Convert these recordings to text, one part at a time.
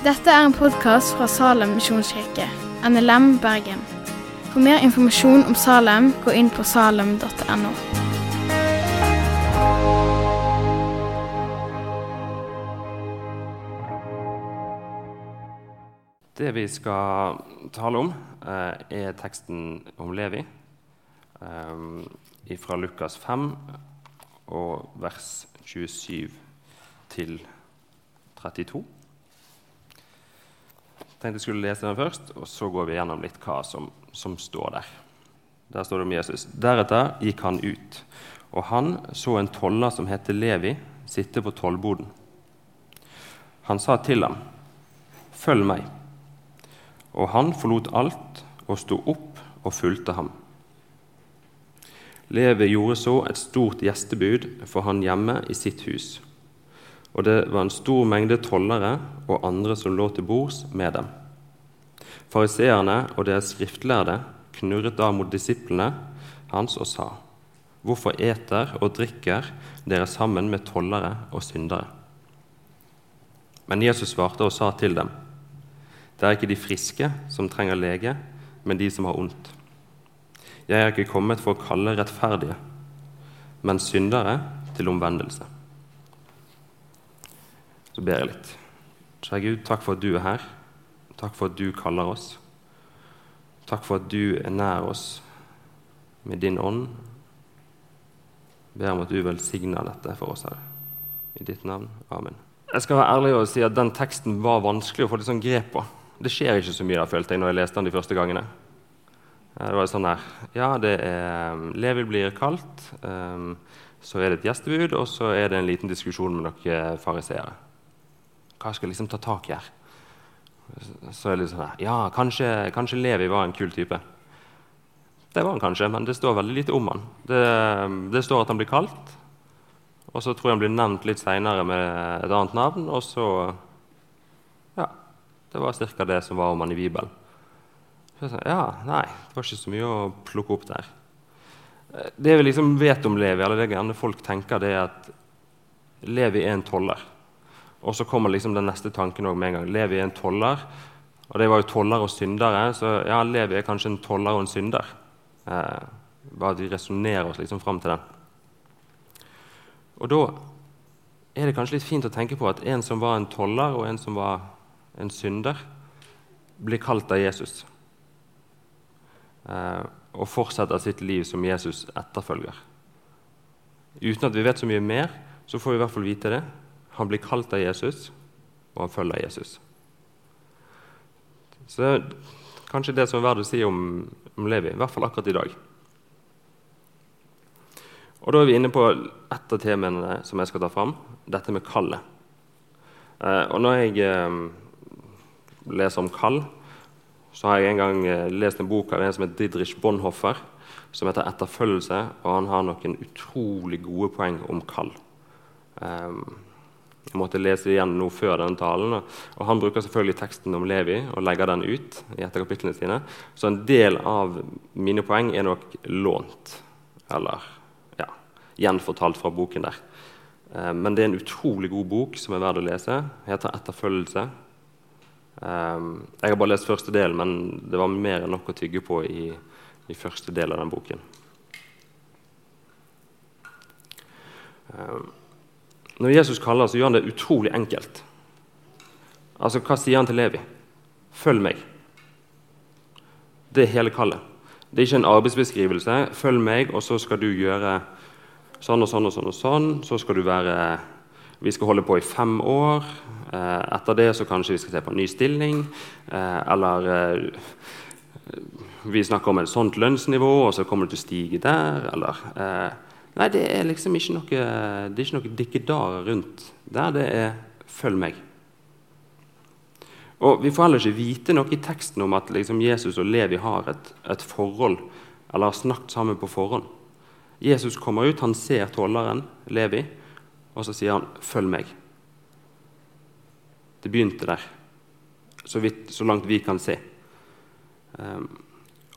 Dette er en podkast fra Salem misjonskirke, NLM Bergen. For mer informasjon om Salem, gå inn på salem.no. Det vi skal tale om, eh, er teksten om Levi eh, fra Lukas 5 og vers 27 til 32. Tenkte jeg skulle lese den først, og så går vi gjennom litt hva som, som står der. Der står det om Jesus. Deretter gikk han ut, og han så en toller som het Levi, sitte på tollboden. Han sa til ham, 'Følg meg.' Og han forlot alt og sto opp og fulgte ham. Levi gjorde så et stort gjestebud for han hjemme i sitt hus. Og det var en stor mengde tollere og andre som lå til bords med dem. Fariseerne og deres skriftlærde knurret da mot disiplene hans og sa:" Hvorfor eter og drikker dere sammen med tollere og syndere? Men Jesus svarte og sa til dem:" Det er ikke de friske som trenger lege, men de som har ondt. Jeg er ikke kommet for å kalle rettferdige, men syndere til omvendelse. Så ber jeg litt. Kjære Gud, takk for at du er her. Takk for at du kaller oss. Takk for at du er nær oss med din ånd. Jeg ber om at du velsigner dette for oss, Herre. I ditt navn. Amen. Jeg skal være ærlig og si at Den teksten var vanskelig å få litt sånn grep på. Det skjer ikke så mye da, følte jeg når jeg leste den de første gangene. Det var sånn her Ja, det er Levi blir kalt. Um, så er det et gjestebud, og så er det en liten diskusjon med noen fariseere. Hva skal jeg liksom ta tak i her? Så er det litt sånn her Ja, kanskje, kanskje Levi var en kul type. Det var han kanskje, men det står veldig lite om han. Det, det står at han blir kalt, og så tror jeg han blir nevnt litt seinere med et annet navn, og så Ja. Det var ca. det som var om han i Bibelen. Så jeg sa, ja, nei, det var ikke så mye å plukke opp der. Det vi liksom vet om Levi, eller det gjerne folk tenker, det er at Levi er en toller. Og så kommer liksom den neste tanken med en gang. Levi er en toller. Og det var jo toller og syndere, så ja, Levi er kanskje en toller og en synder. Eh, bare at vi resonnerer oss liksom fram til den. Og da er det kanskje litt fint å tenke på at en som var en toller, og en som var en synder, blir kalt av Jesus. Eh, og fortsetter sitt liv som Jesus etterfølger. Uten at vi vet så mye mer, så får vi i hvert fall vite det. Han blir kalt av Jesus, og han følger Jesus. Så det er kanskje det som er verdt å si om, om Levi, i hvert fall akkurat i dag. Og Da er vi inne på ett av temaene som jeg skal ta fram, dette med kallet. Eh, og når jeg eh, leser om kall, så har jeg en gang eh, lest en bok av en som heter Didrich Bonhoffer, som heter 'Etterfølgelse', og han har noen utrolig gode poeng om kall. Um, jeg måtte lese igjen nå før denne talen. og Han bruker selvfølgelig teksten om Levi og legger den ut. i etter kapitlene sine. Så en del av mine poeng er nok lånt, eller ja, gjenfortalt fra boken der. Eh, men det er en utrolig god bok som er verd å lese. heter 'Etterfølgelse'. Eh, jeg har bare lest første del, men det var mer enn nok å tygge på i, i første del av den boken. Når Jesus kaller, så gjør han det utrolig enkelt. Altså, Hva sier han til Levi? Følg meg. Det er hele kallet. Det er ikke en arbeidsbeskrivelse. Følg meg, og så skal du gjøre sånn og sånn og sånn. og sånn. Så skal du være Vi skal holde på i fem år. Eh, etter det så kanskje vi skal se på en ny stilling. Eh, eller eh, vi snakker om et sånt lønnsnivå, og så kommer det til å stige der. Eller Nei, det er liksom ikke noe, det er ikke noe dikkedarer rundt der. Det er 'følg meg'. Og Vi får heller ikke vite noe i teksten om at liksom Jesus og Levi har et, et, forhold, eller har snakket sammen på forhånd. Jesus kommer ut, han ser tolleren, Levi, og så sier han 'følg meg'. Det begynte der, så, vidt, så langt vi kan se. Um,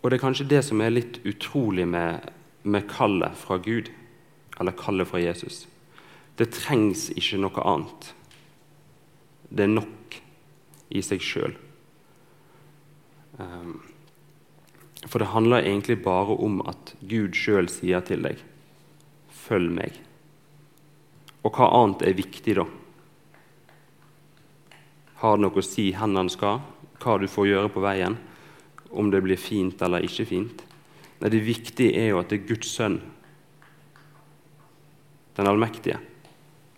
og det er kanskje det som er litt utrolig med, med kallet fra Gud eller kallet fra Jesus. Det trengs ikke noe annet. Det er nok. i seg sjøl. Um, for det handler egentlig bare om at Gud sjøl sier til deg 'følg meg'. Og hva annet er viktig da? Har det noe å si hvor han skal, hva du får gjøre på veien, om det blir fint eller ikke fint? Nei, Det viktige er jo at det er Guds sønn, den allmektige,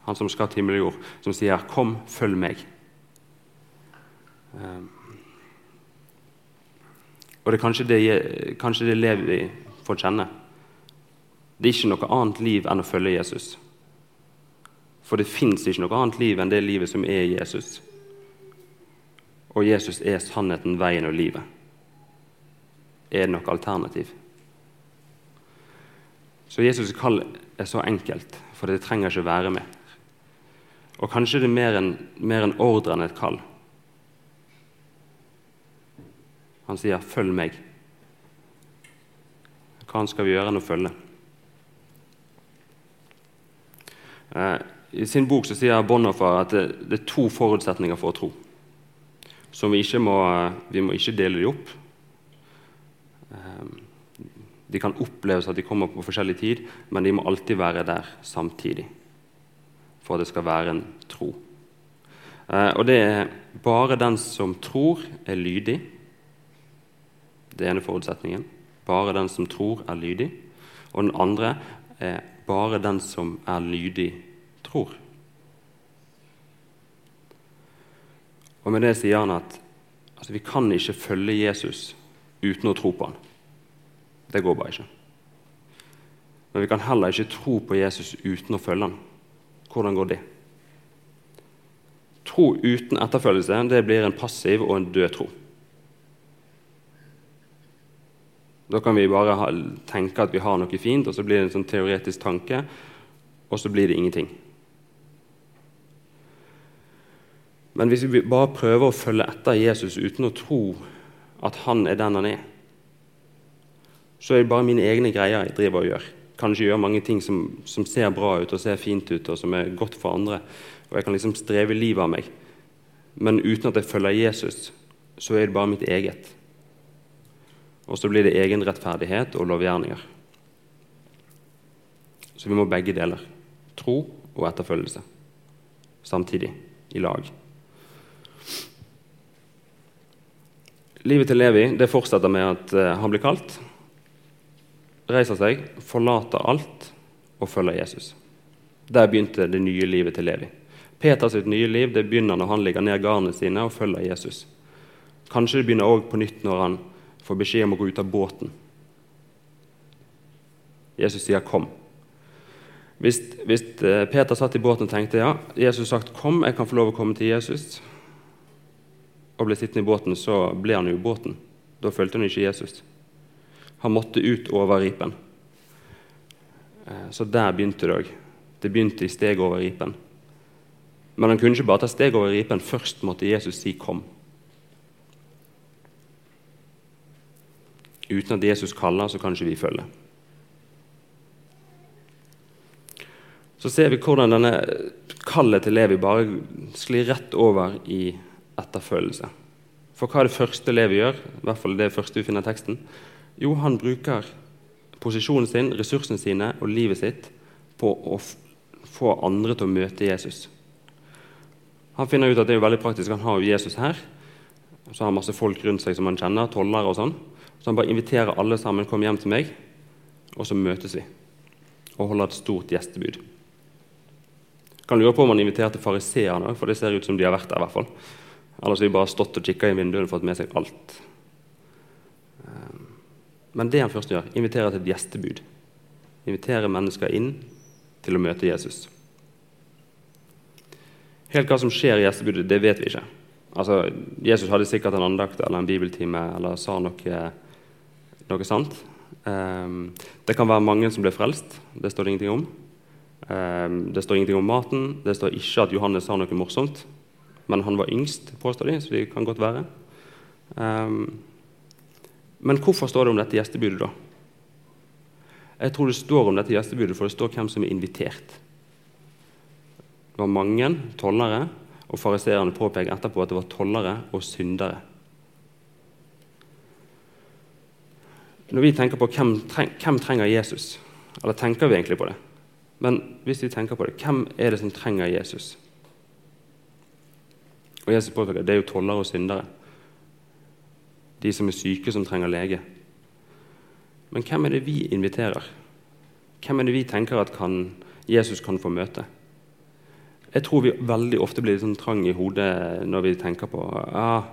han som skal til himmel og jord, som sier 'Kom, følg meg'. Um, og det er kanskje det, det vi får kjenne. Det er ikke noe annet liv enn å følge Jesus. For det fins ikke noe annet liv enn det livet som er Jesus. Og Jesus er sannheten, veien og livet. Er det noe alternativ? Så Jesus' kall er så enkelt, for det trenger ikke være med. Og kanskje det er mer en, en ordre enn et kall. Han sier 'følg meg'. Hva skal vi gjøre enn å følge? Eh, I sin bok så sier Bonhoeffer at det, det, er to forutsetninger for å tro. Som vi ikke må, vi må ikke dele de opp. Eh, de kan oppleves at de kommer på forskjellig tid, men de må alltid være der samtidig for at det skal være en tro. Eh, og det er bare den som tror, er lydig det ene forutsetningen. Bare den som tror, er lydig. Og den andre er bare den som er lydig, tror. Og Med det sier han at altså, vi kan ikke følge Jesus uten å tro på han. Det går bare ikke. Men vi kan heller ikke tro på Jesus uten å følge ham. Hvordan går det? Tro uten etterfølgelse det blir en passiv og en død tro. Da kan vi bare tenke at vi har noe fint, og så blir det en sånn teoretisk tanke, og så blir det ingenting. Men hvis vi bare prøver å følge etter Jesus uten å tro at han er den han er, så er det bare mine egne greier jeg driver og gjør. Kanskje gjøre mange ting som, som, ser bra ut og ser fint ut, og som er godt for andre. Og jeg kan liksom streve livet av meg. Men uten at jeg følger Jesus, så er det bare mitt eget. Og så blir det egenrettferdighet og lovgjerninger. Så vi må begge deler. Tro og etterfølgelse. Samtidig. I lag. Livet til Levi det fortsetter med at uh, han blir kalt, reiser seg, forlater alt og følger Jesus. Der begynte det nye livet til Levi. Peters nye liv det begynner når han ligger ned garnene sine og følger Jesus. Kanskje det begynner også på nytt når han får beskjed om å gå ut av båten. Jesus sier 'kom'. Hvis, hvis eh, Peter satt i båten og tenkte ja, Jesus sagt 'kom, jeg kan få lov å komme til Jesus', og ble sittende i båten, så ble han jo i båten. Da fulgte han ikke Jesus. Han måtte ut over ripen. Eh, så der begynte det òg. Det begynte i steget over ripen. Men han kunne ikke bare ta steg over ripen. Først måtte Jesus si 'kom'. Uten at Jesus kaller, så kan ikke vi følge. Så ser vi hvordan denne kallet til Levi bare sklir rett over i etterfølgelse. For hva er det første Levi gjør? I hvert fall det første vi finner i teksten. Jo, han bruker posisjonen sin, ressursene sine og livet sitt på å få andre til å møte Jesus. Han finner ut at det er veldig praktisk. Han har jo Jesus her. Så har han masse folk rundt seg som han kjenner, tollere og sånn. Så han bare inviterer alle sammen kom hjem til meg, og så møtes vi og holder et stort gjestebud. Kan lure på om han inviterte fariseerne òg, for det ser ut som de har vært der. i hvert fall. Ellers har de bare stått og kikka i vinduet og fått med seg alt. Men det han først gjør, inviterer til et gjestebud. Inviterer mennesker inn til å møte Jesus. Helt hva som skjer i gjestebudet, det vet vi ikke. Altså, Jesus hadde sikkert en andakt eller en bibeltime eller sa noe noe sant. Um, det kan være mange som ble frelst. Det står det ingenting om. Um, det står ingenting om maten. Det står ikke at Johannes sa noe morsomt. Men han var yngst, påstår de, så det kan godt være. Um, men hvorfor står det om dette gjestebudet, da? Jeg tror det står om dette gjestebudet, for det står hvem som er invitert. Det var mange tollere, Og fariseerne påpeker etterpå at det var tollere og syndere. Når vi tenker på hvem, treng, hvem trenger Jesus, eller tenker vi egentlig på det? Men hvis vi tenker på det, hvem er det som trenger Jesus? Og Jesus påpeker det er jo tollere og syndere. De som er syke, som trenger lege. Men hvem er det vi inviterer? Hvem er det vi tenker at kan, Jesus kan få møte? Jeg tror vi veldig ofte blir sånn trang i hodet når vi tenker på ah,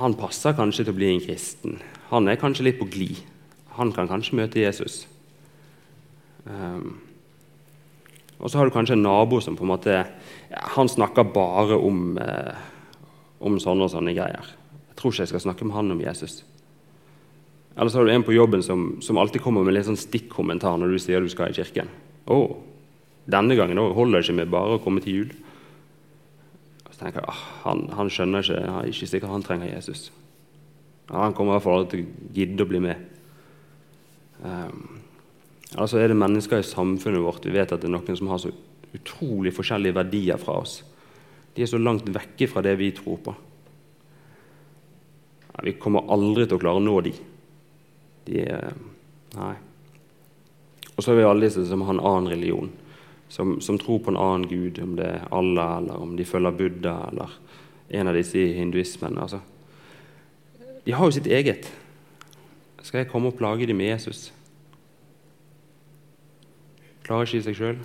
Han passer kanskje til å bli en kristen. Han er kanskje litt på glid. Han kan kanskje møte Jesus. Um, og så har du kanskje en nabo som på en måte han snakker bare om, eh, om sånne og sånne greier. Jeg tror ikke jeg skal snakke med han om Jesus. Eller så har du en på jobben som, som alltid kommer med litt sånn stikkommentar når du sier du skal i kirken. Oh, denne gangen holder det ikke med bare å komme til jul. Så tenker jeg, ah, han, han, skjønner ikke, han er ikke sikkert han trenger Jesus. Ja, han kommer i hvert fall til å gidde å bli med. Um, så er det mennesker i samfunnet vårt vi vet at det er noen som har så utrolig forskjellige verdier fra oss. De er så langt vekke fra det vi tror på. Ja, vi kommer aldri til å klare å nå de. de nei. Og så er vi alle disse som har en annen religion som, som, tror på en annen gud, om det er Allah, eller om de følger Buddha, eller en av disse i hinduismen. Altså. De har jo sitt eget. Skal jeg komme og plage dem med Jesus? Klarer ikke de seg sjøl.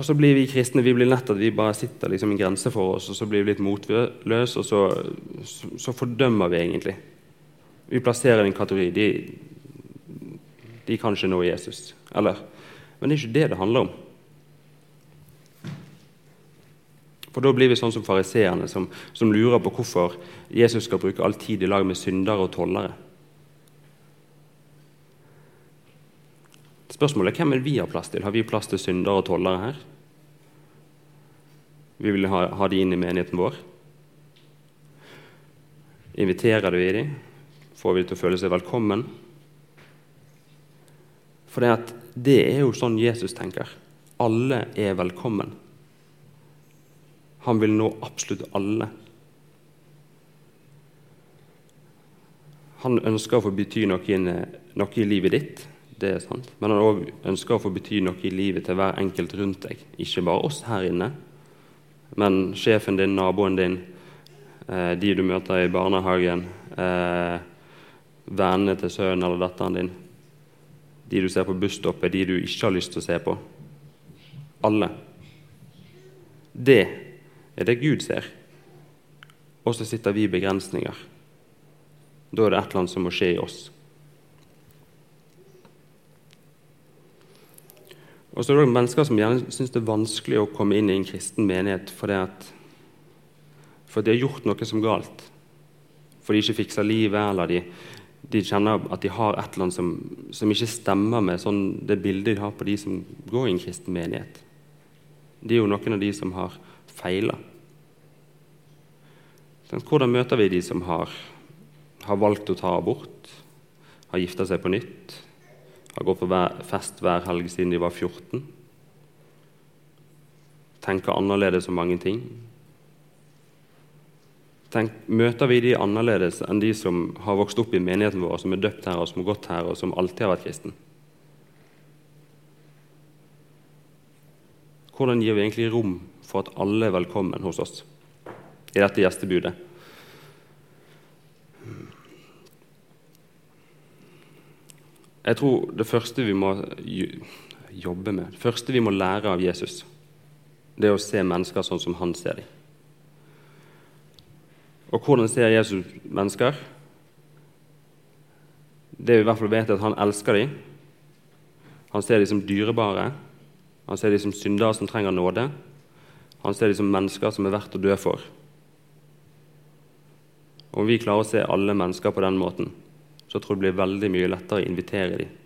Og så blir vi kristne vi blir lett at vi bare sitter liksom en grense for oss, og så blir vi litt motløse, og så, så, så, fordømmer vi egentlig. Vi plasserer en kategori. De, de kan ikke nå Jesus. Eller, men det er ikke det det handler om. For Da blir vi sånn som fariseerne, som, som, lurer på hvorfor Jesus skal bruke all tid i lag med syndere og tollere. Spørsmålet er hvem er vi har plass til. Har vi plass til syndere og tollere her? Vi vil ha, ha de inn i menigheten vår. Inviterer vi dem? Får vi til å føle seg velkommen? For det, det er jo sånn Jesus tenker. Alle er velkommen. Han vil nå absolutt alle. Han ønsker å få bety noe, noe, i livet ditt, det er sant. men han òg ønsker å få bety noe i livet til hver enkelt rundt deg. Ikke bare oss her inne, men sjefen din, naboen din, eh, de du møter i barnehagen, eh, vennene til sønnen eller datteren din de du ser på busstoppet, de du ikke har lyst til å se på. Alle. Det er det Gud ser. Og så sitter vi i begrensninger. Da er det et eller annet som må skje i oss. Og så er det mennesker som gjerne syns det er vanskelig å komme inn i en kristen menighet fordi at, for de har gjort noe som galt. For de ikke fikser livet, eller de de kjenner at de har et eller annet som, som ikke stemmer med sånn, det bildet de har på de som går i en kristen menighet. De er jo noen av de som har feila. Hvordan møter vi de som har, har valgt å ta abort, har gifta seg på nytt, har gått på fest hver helg siden de var 14? Tenker annerledes om mange ting? Tenk, møter vi de annerledes enn de som har vokst opp i menigheten vår, som er døpt her, og som har gått her, og som alltid har vært kristen? Hvordan gir vi egentlig rom for at alle er velkommen hos oss i dette gjestebudet? Jeg tror det første vi må jobbe med, det første vi må lære av Jesus, det er å se mennesker sånn som han ser dem. Og hvordan ser Jesus mennesker? Det vi i hvert fall vet, er at han elsker dem. Han ser dem som dyrebare. Han ser dem som syndere som trenger nåde. Han ser dem som mennesker som er verdt å dø for. Om vi klarer å se alle mennesker på den måten, så tror jeg det blir veldig mye lettere å invitere dem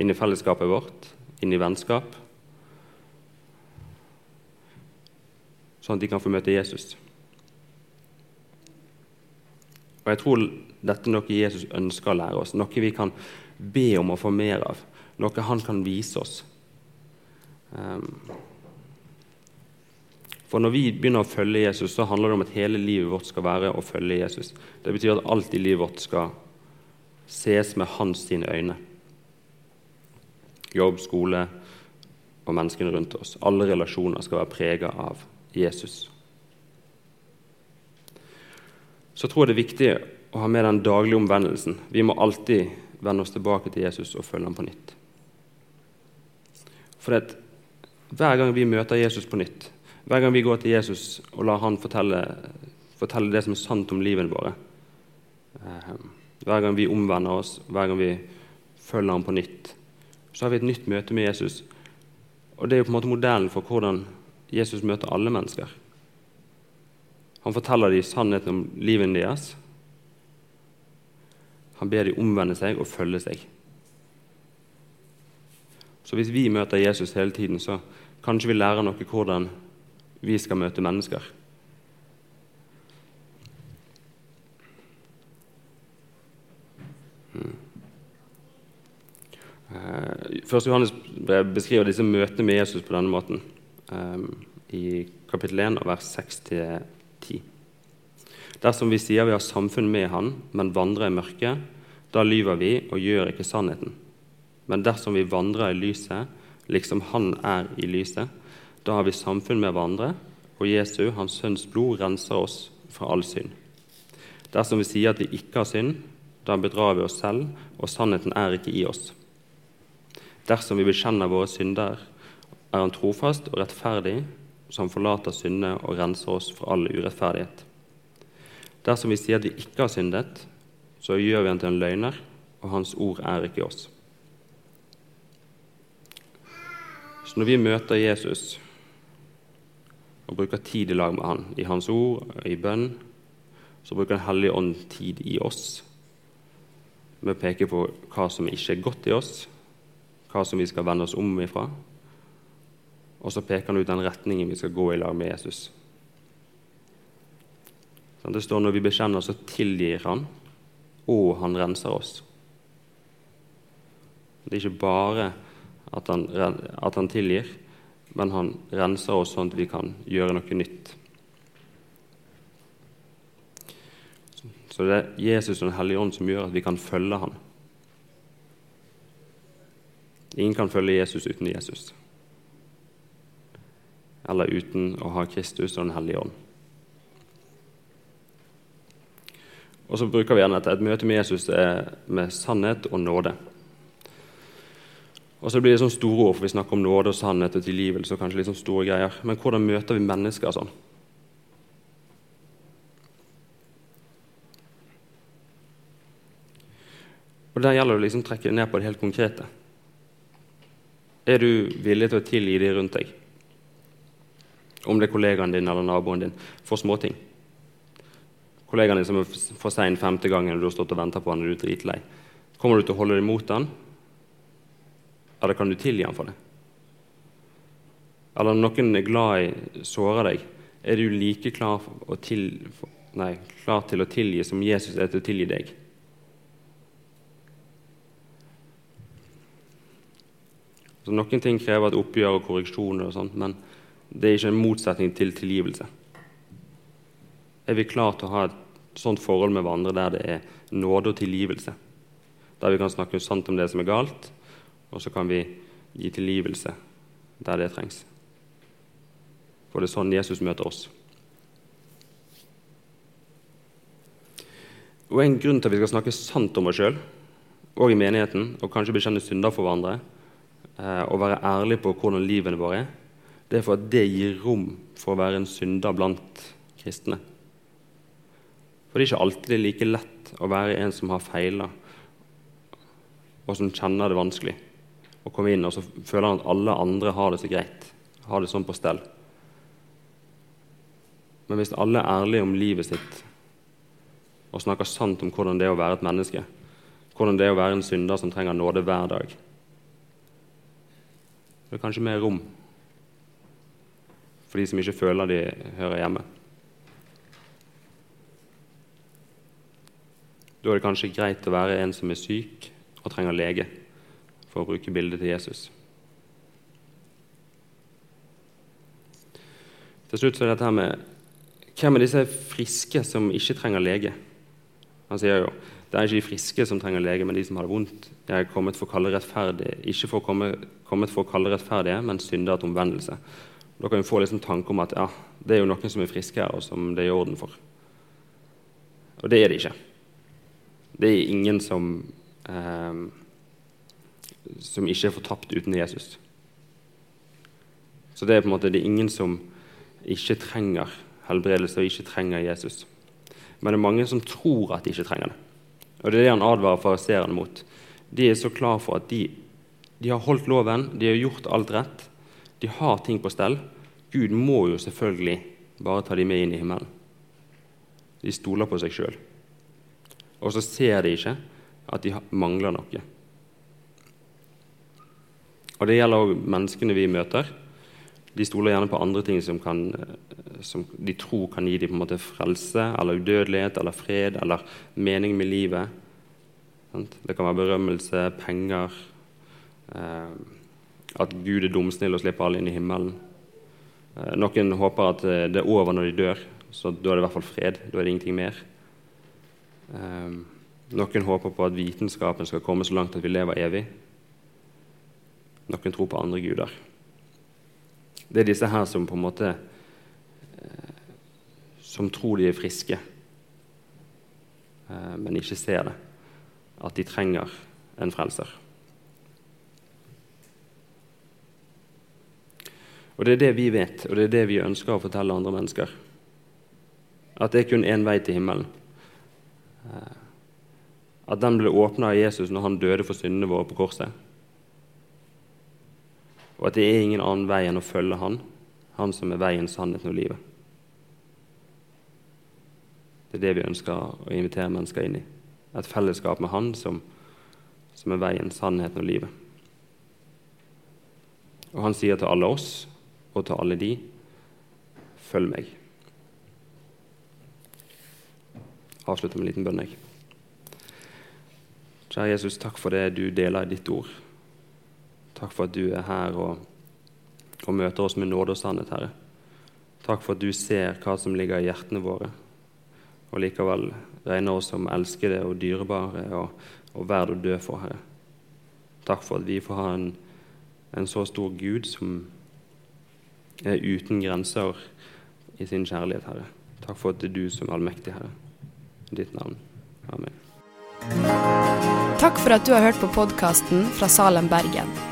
inn i fellesskapet vårt, inn i vennskap, sånn at de kan få møte Jesus. Og jeg tror dette er noe Jesus ønsker å lære oss, noe vi kan be om å få mer av, noe han kan vise oss. Um, for når vi begynner å følge Jesus, så handler det om at hele livet vårt skal være å følge Jesus. Det betyr at alt i livet vårt skal ses med hans sine øyne. Jobb, skole og menneskene rundt oss. Alle relasjoner skal være prega av Jesus. Så tror jeg det er viktig å ha med den daglige omvendelsen. Vi må alltid vende oss tilbake til Jesus og følge ham på nytt. For det, hver gang vi møter Jesus på nytt, hver gang vi går til Jesus og lar han fortelle, fortelle det som er sant om livet våre eh, Hver gang vi omvender oss, hver gang vi følger ham på nytt, så har vi et nytt møte med Jesus. Og Det er jo på en måte modellen for hvordan Jesus møter alle mennesker. Han forteller dem sannheten om livet deres. Han ber dem omvende seg og følge seg. Så hvis vi møter Jesus hele tiden, så kanskje vi lærer noe hvordan vi skal møte mennesker. Hmm. Eh, Første Johannes beskriver disse møtene med Jesus på denne måten um, i kapittel 1 vers 6-10. Dersom vi sier vi har samfunn med Han, men vandrer i mørket, da lyver vi og gjør ikke sannheten. Men dersom vi vandrer i lyset, liksom Han er i lyset, da har vi samfunn med hverandre, og Jesu, Hans Sønns blod, renser oss fra all synd. Dersom vi sier at vi ikke har synd, da bedrar vi oss selv, og sannheten er ikke i oss. Dersom vi bekjenner våre synder, er Han trofast og rettferdig, så Han forlater syndene og renser oss for all urettferdighet. Dersom vi sier at vi ikke har syndet, så gjør vi han til en løgner, og Hans ord er ikke i oss. Så når vi møter Jesus og bruker tid i lag med han, i hans ord og i bønn, så bruker Den hellige ånd tid i oss med å peke på hva som ikke er godt i oss, hva som vi skal vende oss om ifra, og så peker han ut den retningen vi skal gå i lag med Jesus. Det står når vi bekjenner, så tilgir han, og han renser oss. Det er ikke bare at han, at han tilgir, men han renser oss sånn at vi kan gjøre noe nytt. Så det er Jesus og Den hellige ånd som gjør at vi kan følge ham. Ingen kan følge Jesus uten Jesus. Eller uten å ha Kristus og Den hellige ånd. Og så bruker vi gjerne at et møte med Jesus er med sannhet og nåde. Og så blir det sånn store ord, for vi snakker om nåde og sannhet og tilgivelse. og kanskje litt sånn store greier. Men hvordan møter vi mennesker sånn? Og Der gjelder det å liksom trekke ned på det helt konkrete. Er du villig til å tilgi de rundt deg? Om det er kollegaen din eller naboen din, for småting. Kollegaen din som er for sein femte gangen du har stått og venta på han og du er dritlei. Kommer du til å holde deg mot han, eller kan du tilgi han for det? Eller når noen er glad i sårer deg, er du like klar, til, nei, klar til å tilgi som Jesus er til å tilgi deg? Så Noen ting krever et oppgjør og korreksjoner, og sånt, men det er ikke en motsetning til tilgivelse. Er vi klar til å ha et sånt forhold med hverandre der det er nåde og tilgivelse? Der vi kan snakke sant om det som er galt, og så kan vi gi tilgivelse der det trengs. For det er sånn Jesus møter oss. Og En grunn til at vi skal snakke sant om oss sjøl, og i menigheten, og kanskje bekjenne synder for hverandre, og være ærlig på hvordan livene våre er, det er for at det gir rom for å være en synder blant kristne. For det er ikke alltid like lett å være en som har feila, og som kjenner det vanskelig og kommer inn, og så føler han at alle andre har det så greit, har det sånn på stell. Men hvis alle er ærlige om livet sitt og snakker sant om hvordan det er å være et menneske, hvordan det er å være en synder som trenger nåde hver dag, det er kanskje mer rom for de som ikke føler de hører hjemme. Da er det kanskje greit å være en som er syk og trenger lege for å bruke bildet til Jesus. Til slutt så er dette her med hvem er disse friske som ikke trenger lege? Han sier jo det er ikke de friske som trenger lege, men de som har det vondt. Jeg er kommet for å kalle rettferdige, ikke for å komme, kommet for å kalle rettferdige, men syndere til omvendelse. Da kan vi få liksom tanke om at ja, det er jo noen som er friske her, og som det er i orden for. Og det er det ikke. Det er ingen som, eh, som ikke er fortapt uten Jesus. Så det er på en måte, det er ingen som ikke trenger helbredelse og ikke trenger Jesus. Men det er mange som tror at de ikke trenger det. Og Det er det han advarer fariseerne mot. De er så klar for at de, de har holdt loven, de har gjort alt rett. De har ting på stell. Gud må jo selvfølgelig bare ta dem med inn i himmelen. De stoler på seg sjøl. Og så ser de ikke at de mangler noe. Og Det gjelder òg menneskene vi møter. De stoler gjerne på andre ting som, kan, som de tror kan gi dem frelse eller udødelighet eller fred eller mening med livet. Det kan være berømmelse, penger, eh, at Gud er dumsnill og slipper alle inn i himmelen. Eh, noen håper at eh, det er over når de dør, så da er det i hvert fall fred. Da er det ingenting mer. Noen håper på at vitenskapen skal komme så langt at vi lever evig. Noen tror på andre guder. Det er disse her som på en måte Som tror de er friske, men ikke ser det. At de trenger en frelser. Og Det er det vi vet, og det er det vi ønsker å fortelle andre mennesker. At det er kun én vei til himmelen. Eh, at den ble åpna av Jesus når han døde for syndene våre på korset. Og at det er ingen annen vei enn å følge han, han som er veien, sannheten og livet. Det er det vi ønsker å invitere mennesker inn i. Et fellesskap med han som, som er veien, sannheten og livet. Og han sier til alle oss og til alle de følg meg. Avslutter med en liten bønn. jeg. Kjære Jesus, takk for det du deler i ditt ord. Takk for at du er her og, og møter oss med nåde og sannhet, Herre. Takk for at du ser hva som ligger i hjertene våre, og likevel regner oss som elskede og dyrebare og, og verd å dø for, Herre. Takk for at vi får ha en, en så stor Gud som er uten grenser i sin kjærlighet, Herre. Takk for at det er du som er allmektig, Herre. I ditt navn. Amen. Takk for at du har hørt på podkasten fra Salem, Bergen.